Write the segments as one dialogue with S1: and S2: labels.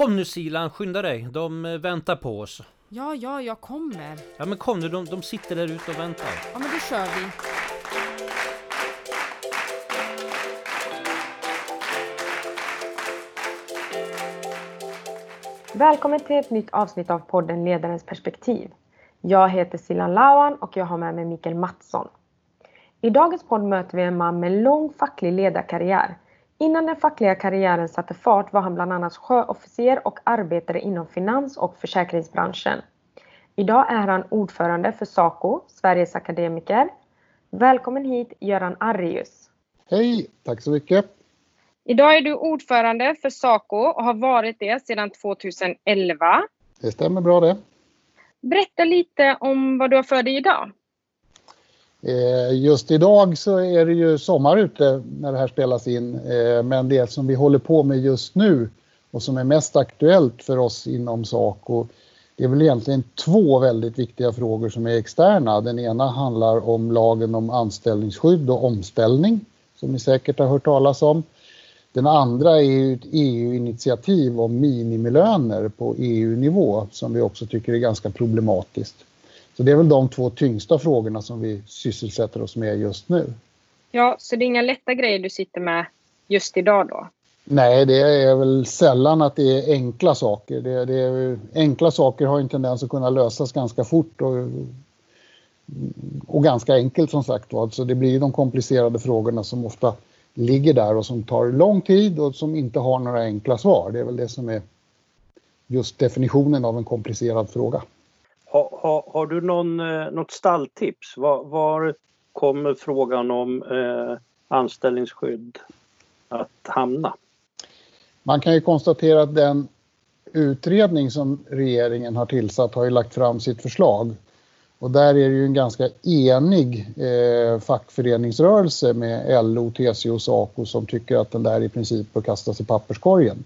S1: Kom nu Silan, skynda dig. De eh, väntar på oss.
S2: Ja, ja, jag kommer.
S1: Ja men kom nu, de, de sitter där ute och väntar.
S2: Ja, men då kör vi.
S3: Välkommen till ett nytt avsnitt av podden Ledarens perspektiv. Jag heter Silan Lauan och jag har med mig Mikael Mattsson. I dagens podd möter vi en man med lång facklig ledarkarriär. Innan den fackliga karriären satte fart var han bland annat sjöofficer och arbetade inom finans och försäkringsbranschen. Idag är han ordförande för SACO, Sveriges akademiker. Välkommen hit Göran Arrius.
S4: Hej, tack så mycket.
S3: Idag är du ordförande för SACO och har varit det sedan 2011.
S4: Det stämmer bra det.
S3: Berätta lite om vad du har för dig idag.
S4: Eh, just idag så är det ju sommar ute när det här spelas in. Eh, men det som vi håller på med just nu och som är mest aktuellt för oss inom SACO det är väl egentligen två väldigt viktiga frågor som är externa. Den ena handlar om lagen om anställningsskydd och omställning som ni säkert har hört talas om. Den andra är ett EU-initiativ om minimilöner på EU-nivå som vi också tycker är ganska problematiskt. Så det är väl de två tyngsta frågorna som vi sysselsätter oss med just nu.
S3: Ja, så det är inga lätta grejer du sitter med just idag då?
S4: Nej, det är väl sällan att det är enkla saker. Det, det är, enkla saker har en tendens att kunna lösas ganska fort och, och ganska enkelt som sagt var. Så det blir de komplicerade frågorna som ofta ligger där och som tar lång tid och som inte har några enkla svar. Det är väl det som är just definitionen av en komplicerad fråga.
S5: Har, har, har du någon, eh, något stalltips? Var, var kommer frågan om eh, anställningsskydd att hamna?
S4: Man kan ju konstatera att den utredning som regeringen har tillsatt har ju lagt fram sitt förslag. Och där är det ju en ganska enig eh, fackföreningsrörelse med LO, TCO och SACO som tycker att den där i princip bör kastas i papperskorgen.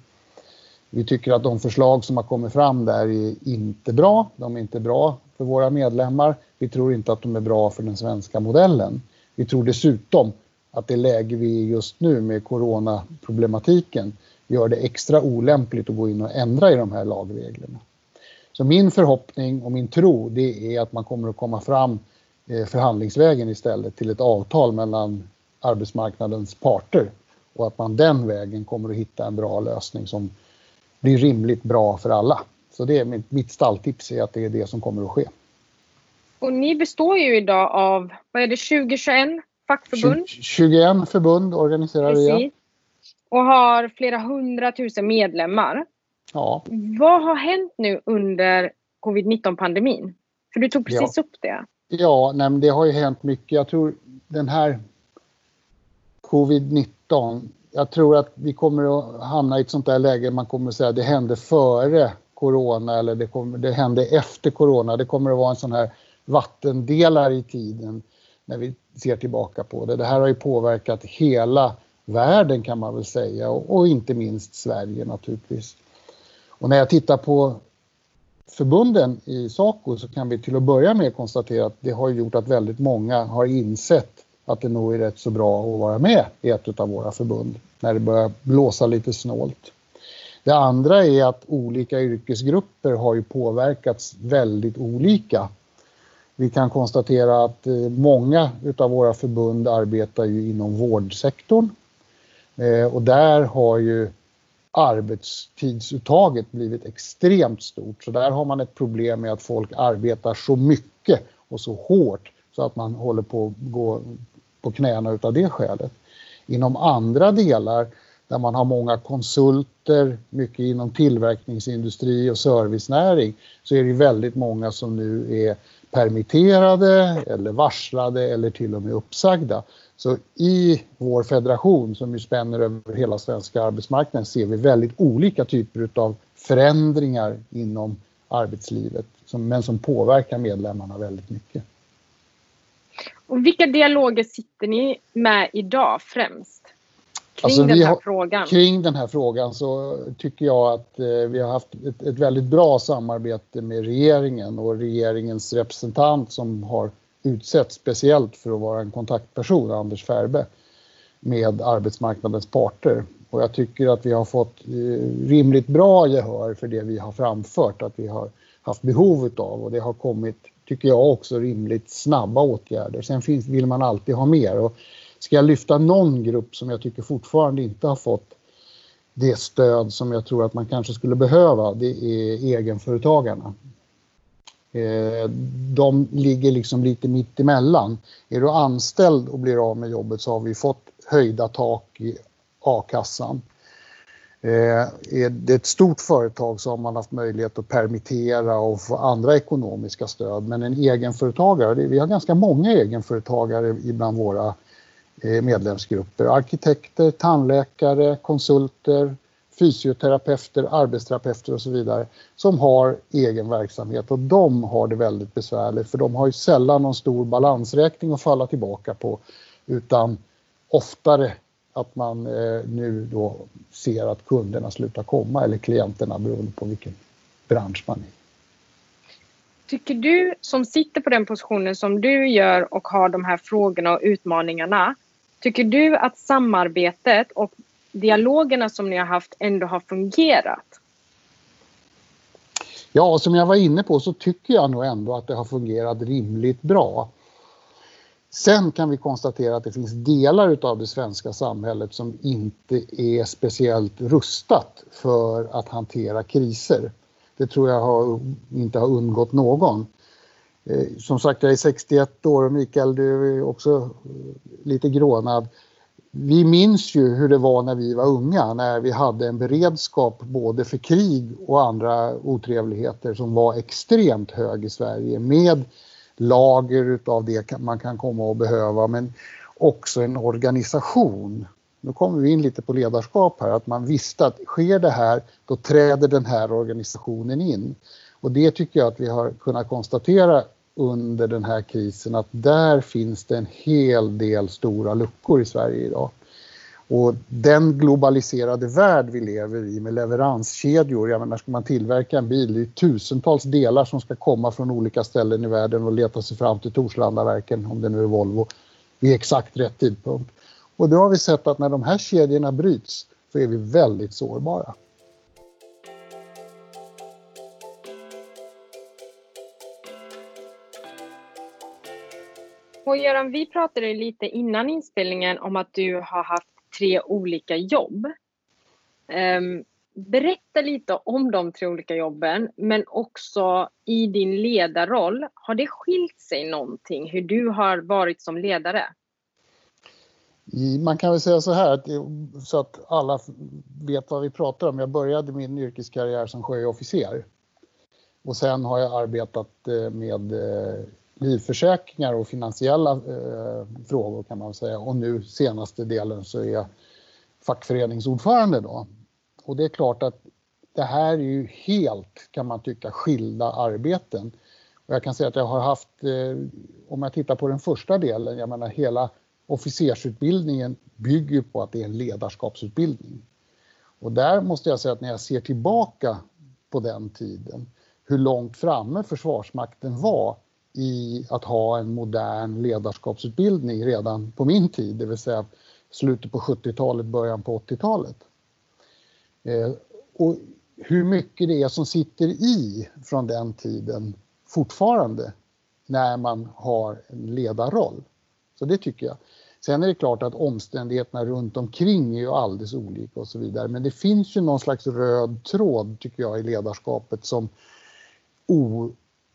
S4: Vi tycker att de förslag som har kommit fram där är inte bra. De är inte bra för våra medlemmar. Vi tror inte att de är bra för den svenska modellen. Vi tror dessutom att det läge vi är just nu med coronaproblematiken gör det extra olämpligt att gå in och ändra i de här lagreglerna. Så min förhoppning och min tro det är att man kommer att komma fram eh, förhandlingsvägen istället till ett avtal mellan arbetsmarknadens parter och att man den vägen kommer att hitta en bra lösning som blir rimligt bra för alla. Så det är mitt, mitt stalltips är att det är det som kommer att ske.
S3: Och ni består ju idag av, vad är det, 2021 fackförbund?
S4: 21 förbund organiserar vi.
S3: Och har flera hundratusen medlemmar.
S4: Ja.
S3: Vad har hänt nu under covid-19 pandemin? För du tog precis
S4: ja.
S3: upp det.
S4: Ja, nej, det har ju hänt mycket. Jag tror den här covid-19 jag tror att vi kommer att hamna i ett sånt där läge man kommer att säga att det hände före corona eller det, kommer, det hände efter corona. Det kommer att vara en sån här vattendelare i tiden när vi ser tillbaka på det. Det här har ju påverkat hela världen kan man väl säga och, och inte minst Sverige naturligtvis. Och när jag tittar på förbunden i Saco så kan vi till att börja med konstatera att det har gjort att väldigt många har insett att det nog är rätt så bra att vara med i ett av våra förbund när det börjar blåsa lite snålt. Det andra är att olika yrkesgrupper har ju påverkats väldigt olika. Vi kan konstatera att eh, många av våra förbund arbetar ju inom vårdsektorn eh, och där har ju arbetstidsuttaget blivit extremt stort. Så där har man ett problem med att folk arbetar så mycket och så hårt så att man håller på att gå på knäna utav det skälet. Inom andra delar där man har många konsulter, mycket inom tillverkningsindustri och servicenäring, så är det väldigt många som nu är permitterade eller varslade eller till och med uppsagda. Så i vår federation som ju spänner över hela svenska arbetsmarknaden ser vi väldigt olika typer av förändringar inom arbetslivet, men som påverkar medlemmarna väldigt mycket.
S3: Och vilka dialoger sitter ni med idag främst? Kring alltså, den här har, frågan?
S4: Kring den här frågan så tycker jag att eh, vi har haft ett, ett, väldigt bra samarbete med regeringen och regeringens representant som har utsetts speciellt för att vara en kontaktperson, Anders Färbe, med arbetsmarknadens parter. Och jag tycker att vi har fått eh, rimligt bra gehör för det vi har framfört att vi har haft behov av och det har kommit, tycker jag också, rimligt snabba åtgärder. Sen finns, vill man alltid ha mer. Och ska jag lyfta någon grupp som jag tycker fortfarande inte har fått det stöd som jag tror att man kanske skulle behöva, det är egenföretagarna. Eh, de ligger liksom lite mitt emellan. Är du anställd och blir av med jobbet så har vi fått höjda tak i a-kassan. Eh, är det ett stort företag så har man haft möjlighet att permittera och få andra ekonomiska stöd. Men en egenföretagare, vi har ganska många egenföretagare bland våra eh, medlemsgrupper. Arkitekter, tandläkare, konsulter, fysioterapeuter, arbetsterapeuter och så vidare som har egen verksamhet och de har det väldigt besvärligt för de har ju sällan någon stor balansräkning att falla tillbaka på utan oftare att man eh, nu då ser att kunderna slutar komma eller klienterna beroende på vilken bransch man är
S6: Tycker du som sitter på den positionen som du gör och har de här frågorna och utmaningarna. Tycker du att samarbetet och dialogerna som ni har haft ändå har fungerat?
S4: Ja, som jag var inne på så tycker jag nog ändå att det har fungerat rimligt bra. Sen kan vi konstatera att det finns delar av det svenska samhället som inte är speciellt rustat för att hantera kriser. Det tror jag har, inte har undgått någon. Eh, som sagt, jag är 61 år och Mikael, du är också eh, lite grånad. Vi minns ju hur det var när vi var unga, när vi hade en beredskap både för krig och andra otrevligheter som var extremt hög i Sverige med lager av det man kan komma att behöva men också en organisation. Nu kommer vi in lite på ledarskap här, att man visste att sker det här då träder den här organisationen in. Och det tycker jag att vi har kunnat konstatera under den här krisen att där finns det en hel del stora luckor i Sverige idag. Och den globaliserade värld vi lever i med leveranskedjor, jag menar ska man tillverka en bil, det är tusentals delar som ska komma från olika ställen i världen och leta sig fram till Torslandaverken, om det nu är Volvo, vid exakt rätt tidpunkt. Och då har vi sett att när de här kedjorna bryts så är vi väldigt sårbara.
S6: Och Göran, vi pratade lite innan inspelningen om att du har haft tre olika jobb. Um, berätta lite om de tre olika jobben, men också i din ledarroll. Har det skilt sig någonting hur du har varit som ledare?
S4: Man kan väl säga så här, så att alla vet vad vi pratar om. Jag började min yrkeskarriär som sjöofficer. Och sen har jag arbetat eh, med eh, livförsäkringar och finansiella eh, frågor kan man säga. Och nu senaste delen så är jag fackföreningsordförande då. Och det är klart att det här är ju helt, kan man tycka, skilda arbeten. Och jag kan säga att jag har haft, eh, om jag tittar på den första delen, jag menar hela officersutbildningen bygger på att det är en ledarskapsutbildning. Och där måste jag säga att när jag ser tillbaka på den tiden, hur långt framme Försvarsmakten var i att ha en modern ledarskapsutbildning redan på min tid, det vill säga slutet på 70-talet, början på 80-talet. Eh, och hur mycket det är som sitter i från den tiden fortfarande när man har en ledarroll. Så det tycker jag. Sen är det klart att omständigheterna runt omkring är ju alldeles olika och så vidare. Men det finns ju någon slags röd tråd tycker jag i ledarskapet som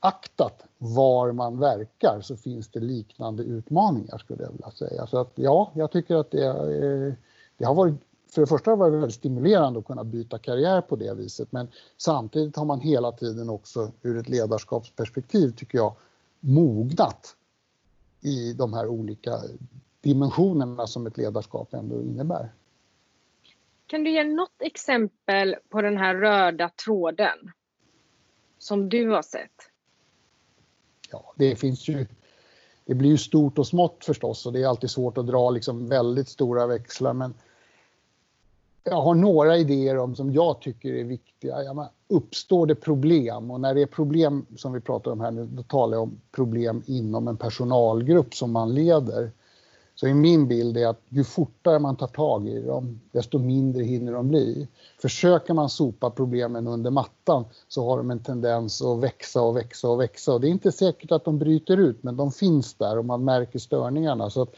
S4: oaktat var man verkar så finns det liknande utmaningar skulle jag vilja säga. Så att ja, jag tycker att det, eh, det har varit för det första har det varit väldigt stimulerande att kunna byta karriär på det viset men samtidigt har man hela tiden också ur ett ledarskapsperspektiv tycker jag mognat i de här olika dimensionerna som ett ledarskap ändå innebär.
S6: Kan du ge något exempel på den här röda tråden som du har sett?
S4: Ja, det finns ju det blir ju stort och smått förstås och det är alltid svårt att dra liksom väldigt stora växlar men jag har några idéer om som jag tycker är viktiga. Ja, uppstår det problem? Och när det är problem som vi pratar om här nu, då talar jag om problem inom en personalgrupp som man leder. Så i min bild är att ju fortare man tar tag i dem, desto mindre hinner de bli. Försöker man sopa problemen under mattan så har de en tendens att växa och växa och växa. Och det är inte säkert att de bryter ut, men de finns där och man märker störningarna. Så att,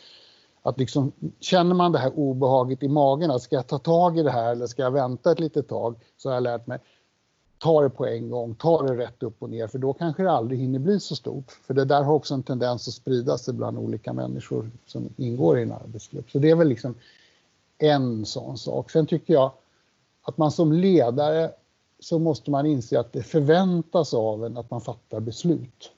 S4: att liksom, känner man det här obehaget i magen, att ska jag ta tag i det här eller ska jag vänta ett litet tag, så har jag lärt mig ta det på en gång, ta det rätt upp och ner för då kanske det aldrig hinner bli så stort. För det där har också en tendens att sprida sig bland olika människor som ingår i en arbetsgrupp. Så det är väl liksom en sån sak. Sen tycker jag att man som ledare så måste man inse att det förväntas av en att man fattar beslut.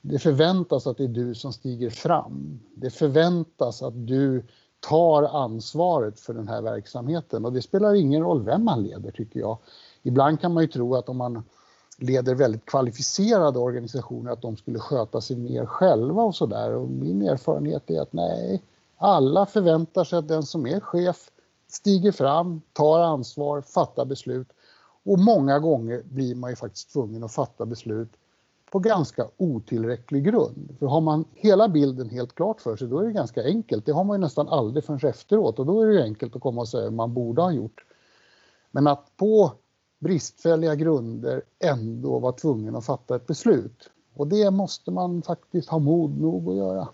S4: Det förväntas att det är du som stiger fram. Det förväntas att du tar ansvaret för den här verksamheten och det spelar ingen roll vem man leder tycker jag. Ibland kan man ju tro att om man leder väldigt kvalificerade organisationer att de skulle sköta sig mer själva och sådär. Och min erfarenhet är att nej, alla förväntar sig att den som är chef stiger fram, tar ansvar, fattar beslut. Och många gånger blir man ju faktiskt tvungen att fatta beslut på ganska otillräcklig grund. För har man hela bilden helt klart för sig då är det ganska enkelt. Det har man ju nästan aldrig förrän efteråt och då är det ju enkelt att komma och säga hur man borde ha gjort. Men att på bristfälliga grunder ändå var tvungen att fatta ett beslut. Och det måste man faktiskt ha mod nog att göra.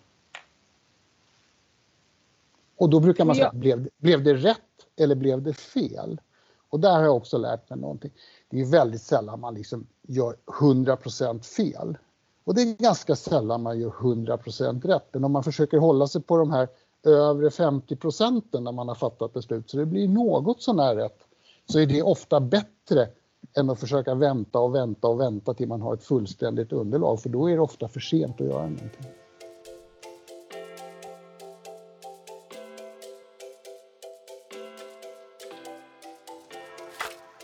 S4: Och då brukar man säga, blev, blev det rätt eller blev det fel? Och där har jag också lärt mig någonting. Det är väldigt sällan man liksom gör 100% fel. Och det är ganska sällan man gör 100% rätt. Men om man försöker hålla sig på de här övre 50 procenten när man har fattat beslut så det blir något sånär rätt så är det ofta bättre än att försöka vänta och vänta och vänta till man har ett fullständigt underlag för då är det ofta för sent att göra någonting.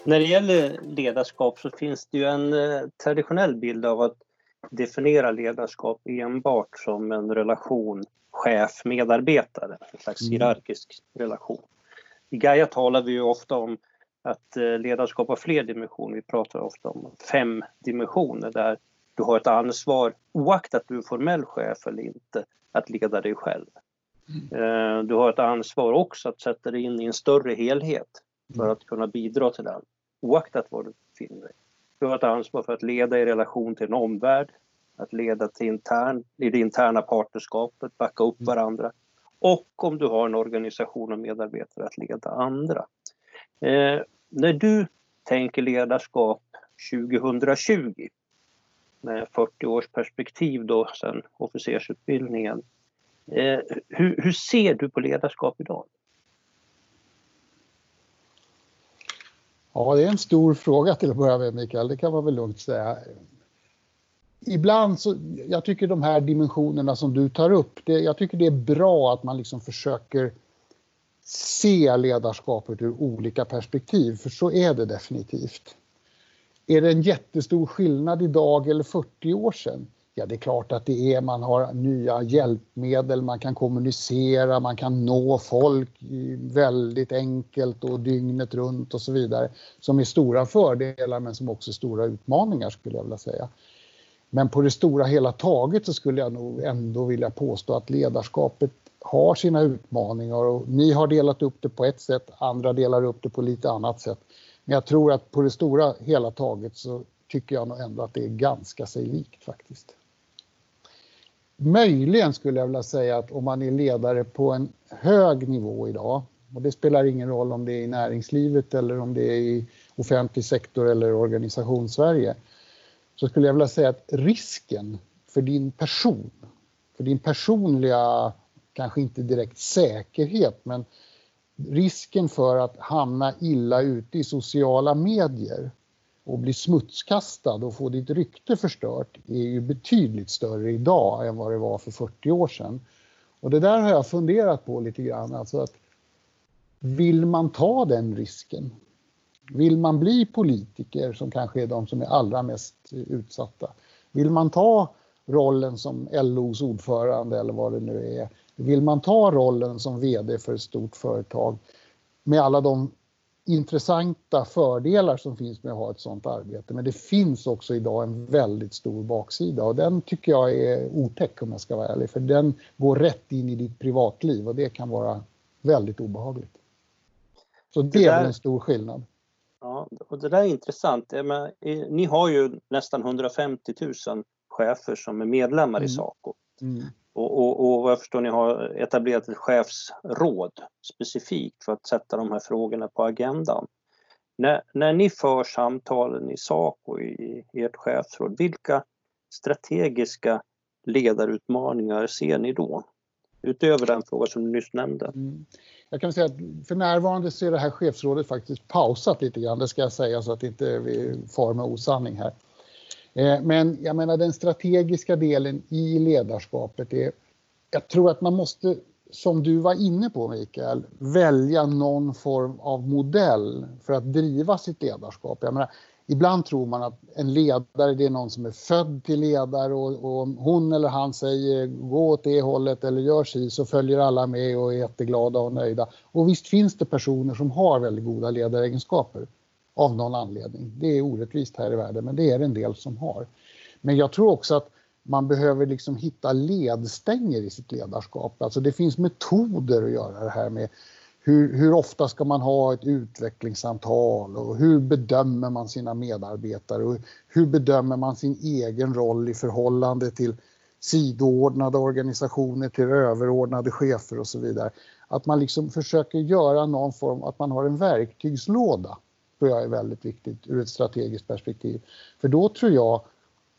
S5: När det gäller ledarskap så finns det ju en eh, traditionell bild av att definiera ledarskap enbart som en relation chef-medarbetare, en slags mm. hierarkisk relation. I Gaia talar vi ju ofta om att eh, ledarskap har fler dimensioner. Vi pratar ofta om fem dimensioner där du har ett ansvar oaktat du är formell chef eller inte att leda dig själv. Mm. Eh, du har ett ansvar också att sätta dig in i en större helhet för att kunna bidra till den oaktat var du befinner dig. Du har ett ansvar för att leda i relation till en omvärld, att leda till intern, i det interna partnerskapet, backa upp mm. varandra och om du har en organisation och medarbetare att leda andra. Eh, när du tänker ledarskap 2020 med 40 års perspektiv då sen officersutbildningen. Eh, hur, hur, ser du på ledarskap idag?
S4: Ja, det är en stor fråga till att börja med Mikael, det kan man väl lugnt säga. Ibland så, jag tycker de här dimensionerna som du tar upp, det, jag tycker det är bra att man liksom försöker se ledarskapet ur olika perspektiv, för så är det definitivt. Är det en jättestor skillnad idag eller 40 år sedan? Ja, det är klart att det är. Man har nya hjälpmedel, man kan kommunicera, man kan nå folk väldigt enkelt och dygnet runt och så vidare. Som är stora fördelar men som också är stora utmaningar skulle jag vilja säga. Men på det stora hela taget så skulle jag nog ändå vilja påstå att ledarskapet har sina utmaningar och ni har delat upp det på ett sätt, andra delar upp det på lite annat sätt. Men jag tror att på det stora hela taget så tycker jag nog ändå att det är ganska sig likt faktiskt. Möjligen skulle jag vilja säga att om man är ledare på en hög nivå idag, och det spelar ingen roll om det är i näringslivet eller om det är i offentlig sektor eller organisationssverige, så skulle jag vilja säga att risken för din person, för din personliga, kanske inte direkt säkerhet, men risken för att hamna illa ute i sociala medier och bli smutskastad och få ditt rykte förstört är ju betydligt större idag än vad det var för 40 år sedan. Och det där har jag funderat på lite grann. Alltså att vill man ta den risken? Vill man bli politiker som kanske är de som är allra mest utsatta? Vill man ta rollen som LOs ordförande eller vad det nu är? Vill man ta rollen som VD för ett stort företag med alla de intressanta fördelar som finns med att ha ett sådant arbete. Men det finns också idag en väldigt stor baksida och den tycker jag är otäck om jag ska vara ärlig. För den går rätt in i ditt privatliv och det kan vara väldigt obehagligt. Så det, det där, är en stor skillnad.
S5: Ja, och det där är intressant. Men, ni har ju nästan 150 000 chefer som är medlemmar mm. i Saco. Mm. Och, och, och vad jag förstår ni har etablerat ett chefsråd specifikt för att sätta de här frågorna på agendan. När, när ni för samtalen i Saco i, i ert chefsråd, vilka strategiska ledarutmaningar ser ni då? Utöver den fråga som du nyss nämnde. Mm.
S4: Jag kan säga att för närvarande så är det här chefsrådet faktiskt pausat lite grann, det ska jag säga så att inte vi far med osanning här. Eh, men jag menar den strategiska delen i ledarskapet är, jag tror att man måste, som du var inne på Mikael, välja någon form av modell för att driva sitt ledarskap. Jag menar, ibland tror man att en ledare det är någon som är född till ledare och, och hon eller han säger gå åt det hållet eller gör si så följer alla med och är jätteglada och nöjda. Och visst finns det personer som har väldigt goda ledaregenskaper av någon anledning. Det är orättvist här i världen, men det är en del som har. Men jag tror också att man behöver liksom hitta ledstänger i sitt ledarskap. Alltså det finns metoder att göra det här med. Hur, hur, ofta ska man ha ett utvecklingssamtal och hur bedömer man sina medarbetare och hur bedömer man sin egen roll i förhållande till sidoordnade organisationer, till överordnade chefer och så vidare. Att man liksom försöker göra någon form, att man har en verktygslåda tror jag är väldigt viktigt ur ett strategiskt perspektiv. För då tror jag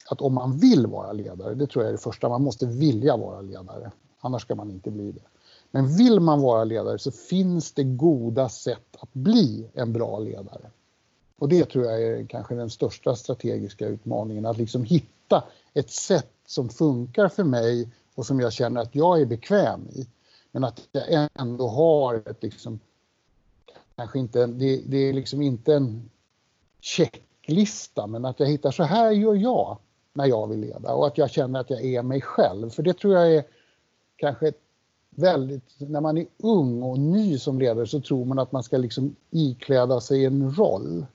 S4: att om man vill vara ledare, det tror jag är det första, man måste vilja vara ledare. Annars ska man inte bli det. Men vill man vara ledare så finns det goda sätt att bli en bra ledare. Och det tror jag är kanske den största strategiska utmaningen, att liksom hitta ett sätt som funkar för mig och som jag känner att jag är bekväm i. Men att jag ändå har ett liksom kanske inte, det, det är liksom inte en checklista, men att jag hittar så här gör jag när jag vill leda och att jag känner att jag är mig själv. För det tror jag är kanske väldigt, när man är ung och ny som ledare så tror man att man ska liksom ikläda sig en roll.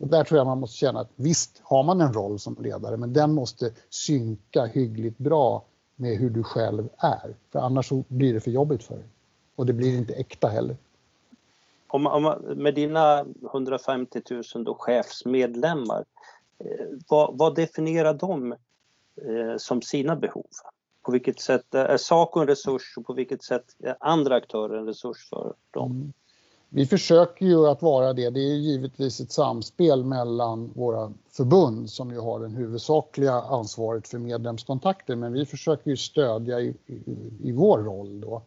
S4: Och där tror jag man måste känna att visst har man en roll som ledare men den måste synka hyggligt bra med hur du själv är. För annars så blir det för jobbigt för dig. Och det blir inte äkta heller
S5: om, om, med dina 150 000 då chefsmedlemmar, eh, vad, vad, definierar de eh, som sina behov? På vilket sätt är Saco en resurs och på vilket sätt är andra aktörer en resurs för dem? Mm.
S4: Vi försöker ju att vara det. Det är givetvis ett samspel mellan våra förbund som ju har det huvudsakliga ansvaret för medlemskontakter men vi försöker ju stödja i, i, i vår roll då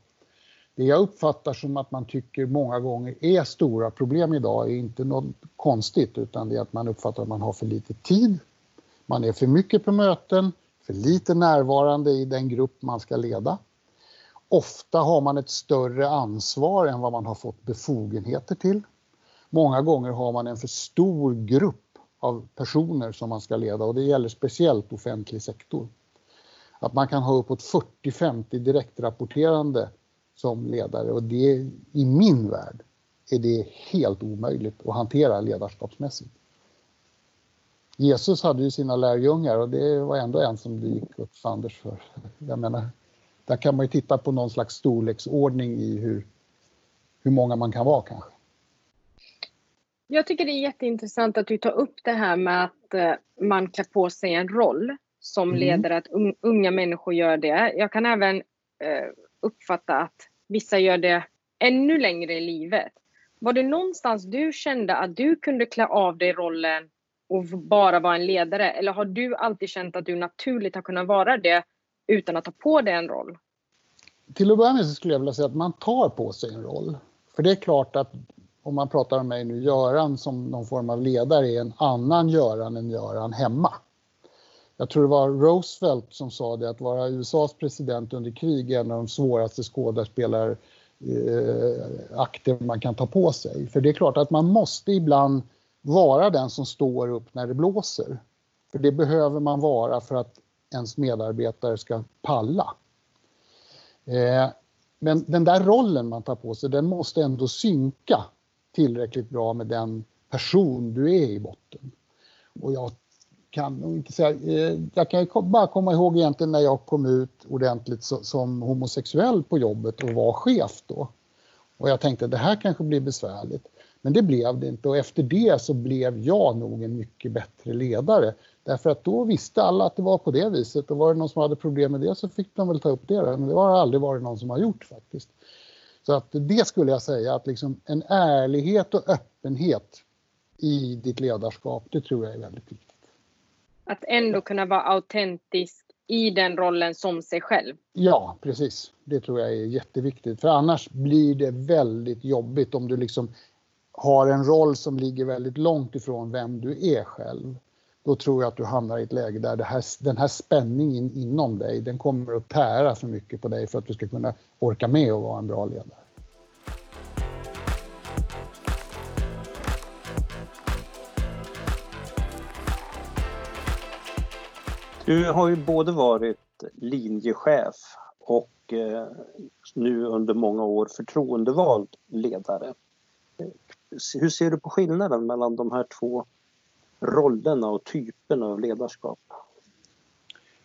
S4: det jag uppfattar som att man tycker många gånger är stora problem idag är inte något konstigt utan det är att man uppfattar att man har för lite tid. Man är för mycket på möten, för lite närvarande i den grupp man ska leda. Ofta har man ett större ansvar än vad man har fått befogenheter till. Många gånger har man en för stor grupp av personer som man ska leda och det gäller speciellt offentlig sektor. Att man kan ha uppåt 40-50 direktrapporterande som ledare och det i min värld är det helt omöjligt att hantera ledarskapsmässigt. Jesus hade ju sina lärjungar och det var ändå en som det gick åt fanders för. Jag menar, där kan man ju titta på någon slags storleksordning i hur, hur många man kan vara kanske.
S6: Jag tycker det är jätteintressant att du tar upp det här med att eh, man klär på sig en roll som mm. ledare, att unga människor gör det. Jag kan även eh, uppfatta att Vissa gör det ännu längre i livet. Var det någonstans du kände att du kunde klä av dig rollen och bara vara en ledare? Eller har du alltid känt att du naturligt har kunnat vara det utan att ta på dig en roll?
S4: Till att börja med så skulle jag vilja säga att man tar på sig en roll. För det är klart att om man pratar om mig nu, Göran som någon form av ledare är en annan Göran än Göran hemma. Jag tror det var Roosevelt som sa det att vara USAs president under krig är en av de svåraste skådespelarakter eh, man kan ta på sig. För det är klart att man måste ibland vara den som står upp när det blåser. För det behöver man vara för att ens medarbetare ska palla. Eh, men den där rollen man tar på sig, den måste ändå synka tillräckligt bra med den person du är i botten. Och jag kan nog inte säga, eh, jag kan bara komma ihåg egentligen när jag kom ut ordentligt som homosexuell på jobbet och var chef då. Och jag tänkte det här kanske blir besvärligt. Men det blev det inte och efter det så blev jag nog en mycket bättre ledare. Därför att då visste alla att det var på det viset och var det någon som hade problem med det så fick de väl ta upp det. Men det har aldrig varit någon som har gjort faktiskt. Så att det skulle jag säga att liksom en ärlighet och öppenhet i ditt ledarskap, det tror jag är väldigt viktigt.
S6: Att ändå kunna vara autentisk i den rollen som sig själv.
S4: Ja, precis. Det tror jag är jätteviktigt. För annars blir det väldigt jobbigt om du liksom har en roll som ligger väldigt långt ifrån vem du är själv. Då tror jag att du hamnar i ett läge där här, den här spänningen inom dig, den kommer att tära för mycket på dig för att du ska kunna orka med att vara en bra ledare.
S5: Du har ju både varit linjechef och eh, nu under många år förtroendevald ledare. Hur ser du på skillnaden mellan de här två rollerna och typerna av ledarskap?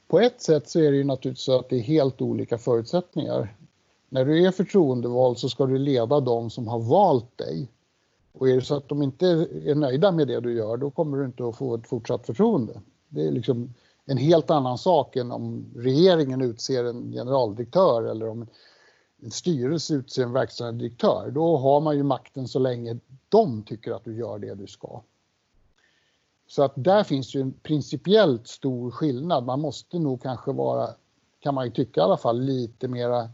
S4: På ett sätt så är det ju naturligtvis så att det är helt olika förutsättningar. När du är förtroendevald så ska du leda de som har valt dig. Och är det så att de inte är nöjda med det du gör, då kommer du inte att få ett fortsatt förtroende. Det är liksom en helt annan sak än om regeringen utser en generaldirektör eller om en styrelse utser en verkställande direktör. Då har man ju makten så länge de tycker att du gör det du ska. Så att där finns ju en principiellt stor skillnad. Man måste nog kanske vara, kan man ju tycka i alla fall, lite mera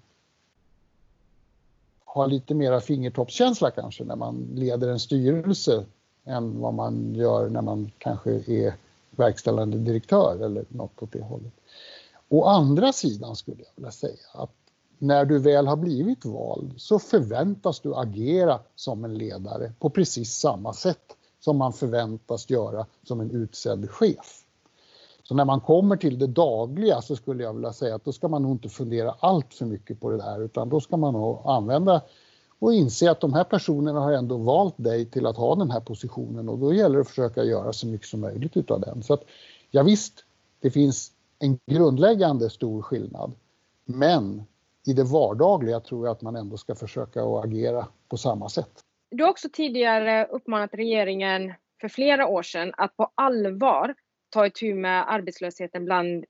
S4: ha lite mera fingertoppskänsla kanske när man leder en styrelse än vad man gör när man kanske är verkställande direktör eller något åt det hållet. Å andra sidan skulle jag vilja säga att när du väl har blivit vald så förväntas du agera som en ledare på precis samma sätt som man förväntas göra som en utsedd chef. Så när man kommer till det dagliga så skulle jag vilja säga att då ska man nog inte fundera allt för mycket på det där utan då ska man nog använda och inse att de här personerna har ändå valt dig till att ha den här positionen och då gäller det att försöka göra så mycket som möjligt utav den. Så att, ja, visst, det finns en grundläggande stor skillnad. Men i det vardagliga tror jag att man ändå ska försöka att agera på samma sätt.
S6: Du har också tidigare uppmanat regeringen för flera år sedan att på allvar ta itu med arbetslösheten bland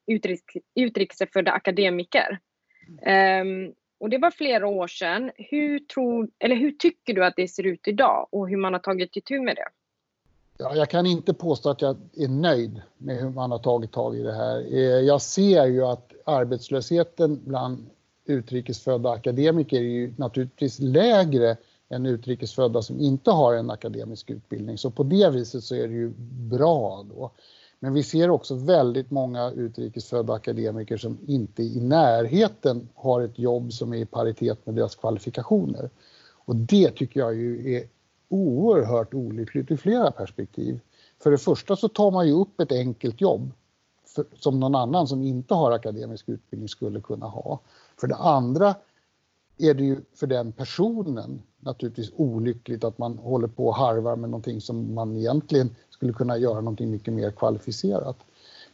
S6: utrikesfödda akademiker. Um, och det var flera år sedan. Hur, tror, eller hur tycker du att det ser ut idag och hur man har tagit itu med det?
S4: Ja, jag kan inte påstå att jag är nöjd med hur man har tagit tag i det här. Eh, jag ser ju att arbetslösheten bland utrikesfödda akademiker är ju naturligtvis lägre än utrikesfödda som inte har en akademisk utbildning. Så på det viset så är det ju bra då. Men vi ser också väldigt många utrikesfödda akademiker som inte i närheten har ett jobb som är i paritet med deras kvalifikationer. Och det tycker jag ju är oerhört olyckligt i flera perspektiv. För det första så tar man ju upp ett enkelt jobb för, som någon annan som inte har akademisk utbildning skulle kunna ha. För det andra är det ju för den personen naturligtvis olyckligt att man håller på och harvar med någonting som man egentligen skulle kunna göra någonting mycket mer kvalificerat.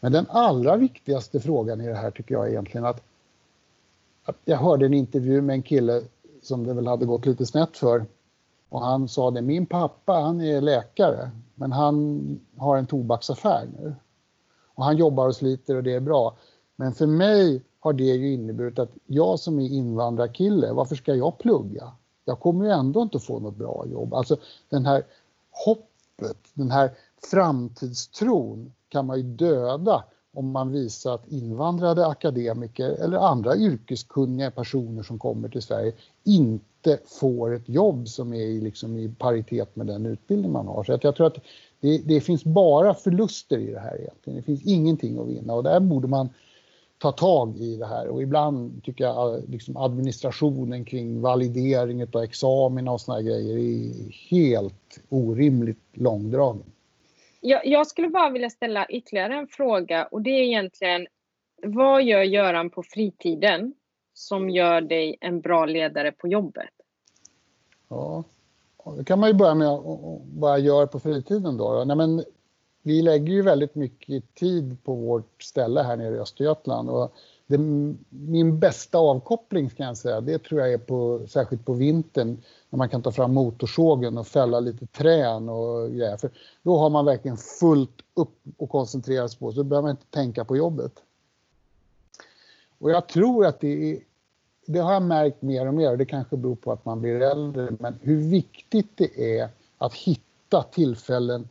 S4: Men den allra viktigaste frågan i det här tycker jag är egentligen att, att jag hörde en intervju med en kille som det väl hade gått lite snett för och han sa det, min pappa han är läkare men han har en tobaksaffär nu. Och han jobbar och sliter och det är bra. Men för mig har det ju inneburit att jag som är invandrarkille, varför ska jag plugga? Jag kommer ju ändå inte få något bra jobb. Alltså den här hoppet, den här framtidstron kan man ju döda om man visar att invandrade akademiker eller andra yrkeskunniga personer som kommer till Sverige inte får ett jobb som är i, liksom i paritet med den utbildning man har. Så att jag tror att det, det, finns bara förluster i det här egentligen. Det finns ingenting att vinna och där borde man ta tag i det här och ibland tycker jag eh, liksom administrationen kring validering av examina och såna grejer är helt orimligt långdragen.
S6: Jag, jag skulle bara vilja ställa ytterligare en fråga och det är egentligen vad gör Göran på fritiden som gör dig en bra ledare på jobbet?
S4: Ja, det kan man ju börja med vad jag gör på fritiden då. Nej, men vi lägger ju väldigt mycket tid på vårt ställe här nere i Östergötland och det, min bästa avkoppling kan jag säga, det tror jag är på, särskilt på vintern när man kan ta fram motorsågen och fälla lite trän och grejer. För då har man verkligen fullt upp och koncentrera sig på, så behöver man inte tänka på jobbet. Och jag tror att det är, det har jag märkt mer och mer, och det kanske beror på att man blir äldre, men hur viktigt det är att hitta tillfällen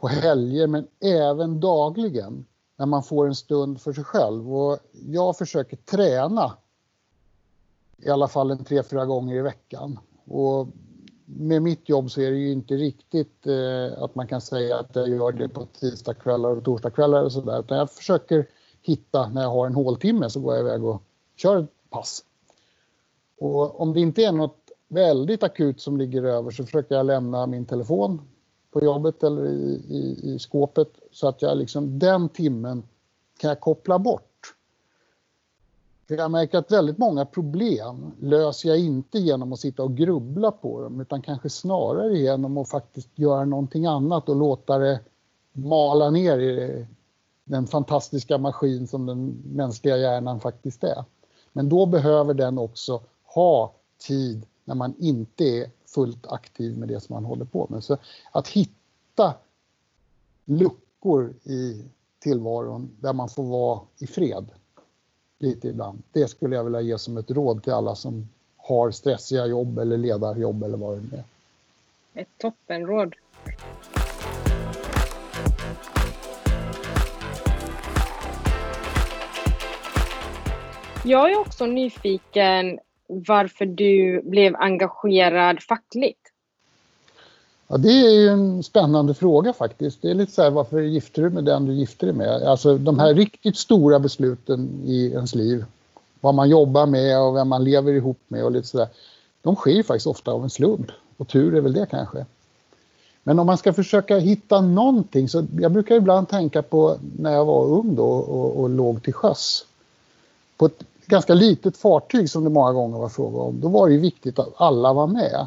S4: på helger men även dagligen när man får en stund för sig själv. Och jag försöker träna i alla fall en tre, fyra gånger i veckan. Och med mitt jobb så är det ju inte riktigt eh, att man kan säga att jag gör det på tisdagskvällar och torsdagskvällar och sådär. Utan jag försöker hitta, när jag har en håltimme så går jag iväg och kör ett pass. Och om det inte är något väldigt akut som ligger över så försöker jag lämna min telefon på jobbet eller i, i, i skåpet så att jag liksom den timmen kan jag koppla bort. För jag märker att väldigt många problem löser jag inte genom att sitta och grubbla på dem utan kanske snarare genom att faktiskt göra någonting annat och låta det mala ner i den fantastiska maskin som den mänskliga hjärnan faktiskt är. Men då behöver den också ha tid när man inte är fullt aktiv med det som man håller på med. Så att hitta luckor i tillvaron där man får vara i fred lite ibland. Det skulle jag vilja ge som ett råd till alla som har stressiga jobb eller ledarjobb eller vad det nu är.
S6: Ett toppenråd. Jag är också nyfiken varför du blev engagerad fackligt.
S4: Ja, det är ju en spännande fråga faktiskt. Det är lite så här, varför gifter du med den du gifter dig med? Alltså de här riktigt stora besluten i ens liv, vad man jobbar med och vem man lever ihop med och lite sådär. De sker ju faktiskt ofta av en slump och tur är väl det kanske. Men om man ska försöka hitta någonting så jag brukar ibland tänka på när jag var ung då och, och låg till sjöss. På ett ganska litet fartyg som det många gånger var fråga om, då var det ju viktigt att alla var med.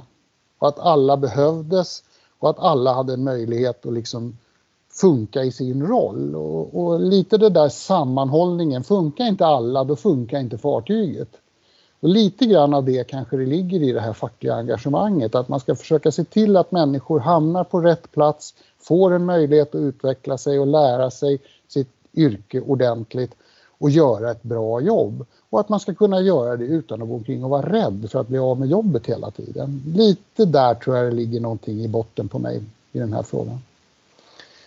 S4: Och att alla behövdes och att alla hade en möjlighet att liksom funka i sin roll. Och, och, lite det där sammanhållningen, funkar inte alla då funkar inte fartyget. Och lite grann av det kanske det ligger i det här fackliga engagemanget, att man ska försöka se till att människor hamnar på rätt plats, får en möjlighet att utveckla sig och lära sig sitt yrke ordentligt och göra ett bra jobb. Och att man ska kunna göra det utan att gå omkring och vara rädd för att bli av med jobbet hela tiden. Lite där tror jag det ligger någonting i botten på mig i den här frågan.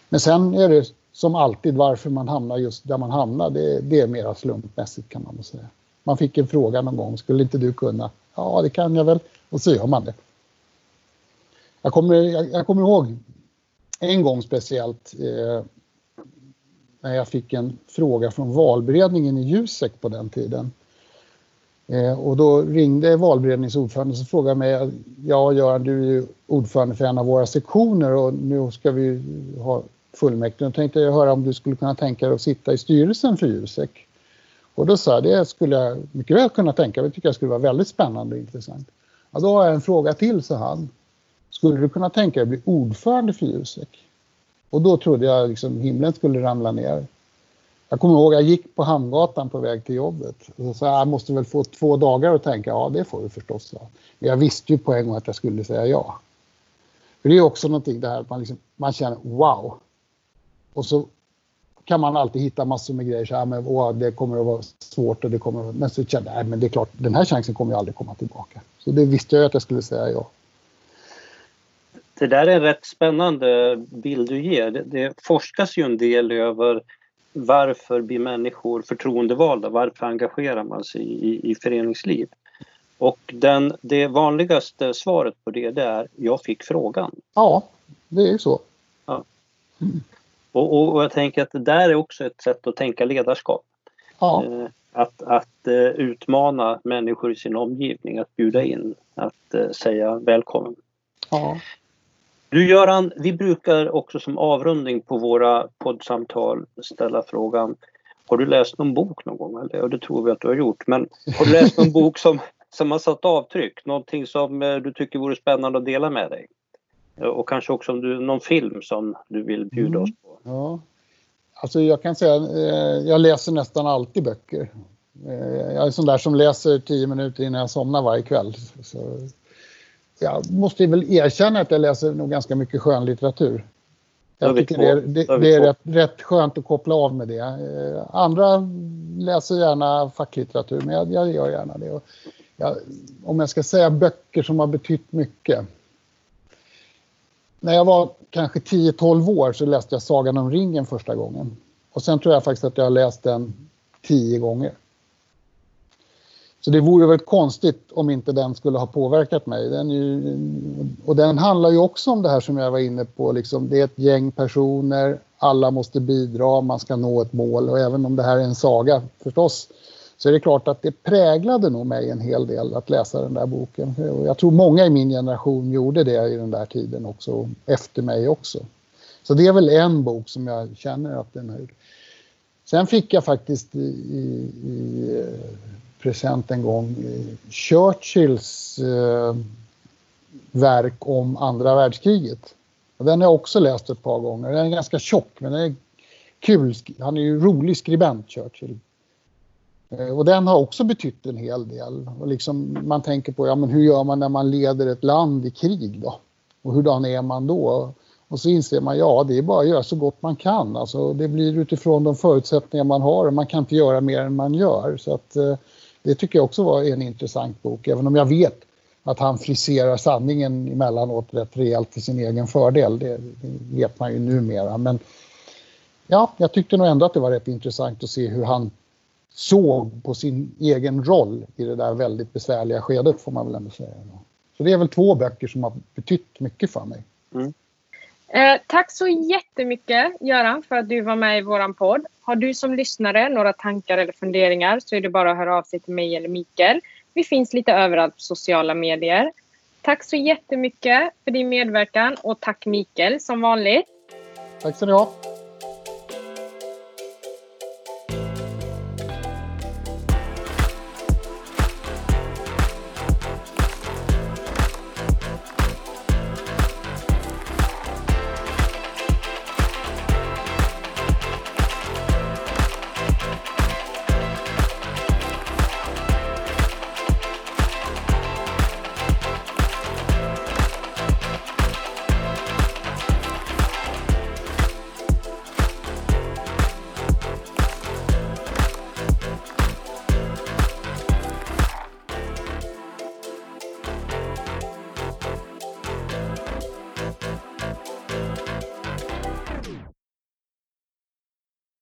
S4: Men sen är det som alltid varför man hamnar just där man hamnar, det, det är mera slumpmässigt kan man säga. Man fick en fråga någon gång, skulle inte du kunna? Ja, det kan jag väl. Och så gör man det. Jag kommer, jag, jag kommer ihåg en gång speciellt eh, när jag fick en fråga från valberedningen i Jusek på den tiden. Eh, och då ringde valberedningsordförande och frågade mig, ja Göran du är ju ordförande för en av våra sektioner och nu ska vi ha fullmäktige. Då tänkte jag höra om du skulle kunna tänka dig att sitta i styrelsen för Jusek. Och då sa jag, det skulle jag mycket väl kunna tänka mig, det tycker jag skulle vara väldigt spännande och intressant. Ja, då har jag en fråga till, sa han. Skulle du kunna tänka dig att bli ordförande för Jusek? Och då trodde jag liksom himlen skulle ramla ner. Jag kommer ihåg jag gick på Hamngatan på väg till jobbet. Och så sa jag, jag måste väl få två dagar att tänka, ja det får du förstås. Ja. Men jag visste ju på en gång att jag skulle säga ja. För det är också någonting här att man, liksom, man känner wow. Och så kan man alltid hitta massor med grejer. Så här, men, åh, det kommer att vara svårt och det kommer att... Men så kände jag, men det är klart, den här chansen kommer ju aldrig komma tillbaka. Så det visste jag att jag skulle säga ja.
S5: Det där är en rätt spännande bild du ger. Det, forskas ju en del över varför blir människor förtroendevalda? Varför engagerar man sig i, i föreningsliv? Och den, det vanligaste svaret på det, det är jag fick frågan.
S4: Ja, det är ju så.
S5: Ja. Mm. Och, och, och, jag tänker att det där är också ett sätt att tänka ledarskap.
S4: Ja.
S5: Eh, att, att uh, utmana människor i sin omgivning, att bjuda in, att uh, säga välkommen.
S4: Ja.
S5: Du Göran, vi brukar också som avrundning på våra poddsamtal ställa frågan Har du läst någon bok någon gång? Eller? Och det tror vi att du har gjort. Men har du läst någon bok som, som har satt avtryck? Någonting som eh, du tycker vore spännande att dela med dig? Och kanske också om du, någon film som du vill bjuda
S4: Mm.
S5: oss på? Mm.
S4: Ja. Alltså jag kan säga, eh, jag läser nästan alltid böcker. Eh, jag är sån där som läser tio minuter innan jag somnar varje kväll. Så jag måste väl erkänna att jag läser nog ganska mycket skönlitteratur. Jag tycker det, är- det, det är rätt, rätt skönt att koppla av med det. Eh, Andra läser gärna facklitteratur, men jag, jag gör gärna det. Jag, om jag ska säga böcker som har betytt mycket. När jag var kanske 10-12 år så läste jag Sagan om ringen första gången. Och sen tror jag faktiskt att jag har läst den tio gånger. Så det vore väl konstigt om inte den skulle ha påverkat mig. Den ju, och den handlar ju också om det här som jag var inne på. Liksom, det är ett gäng personer, alla måste bidra, man ska nå ett mål. Och även om det här är en saga förstås så är det klart att det präglade nog mig en hel del att läsa den där boken. Och jag tror många i min generation gjorde det i den där tiden också, efter mig också. Så det är väl en bok som jag känner att den har gjort. Sen fick jag faktiskt i, i, i present en gång eh, Churchills eh, verk om andra världskriget. Och den har jag också läst ett par gånger. Den är ganska tjock men den är kul. Han är ju rolig skribent Churchill. Eh, och den har också betytt en hel del. Och liksom man tänker på ja, men hur gör man när man leder ett land i krig då? Och hurdan är man då? Och så inser man ja, det är bara att göra så gott man kan. Alltså, det blir utifrån de förutsättningar man har och man kan inte göra mer än man gör. Så att, eh, det tycker jag också var en intressant bok, även om jag vet att han friserar sanningen emellanåt rätt rejält till sin egen fördel. Det, det vet man ju numera. Men ja, jag tyckte nog ändå att det var rätt intressant att se hur han såg på sin egen roll i det där väldigt besvärliga skedet får man väl ändå säga. Så det är väl två böcker som har betytt mycket för mig. Mm.
S6: Eh, tack så jättemycket Göran för att du var med i våran podd. Har du som lyssnare några tankar eller funderingar så är det bara att höra av sig till mig eller Mikael. Vi finns lite överallt på sociala medier. Tack så jättemycket för din medverkan och tack Mikael som vanligt.
S4: Tack ska ni ha.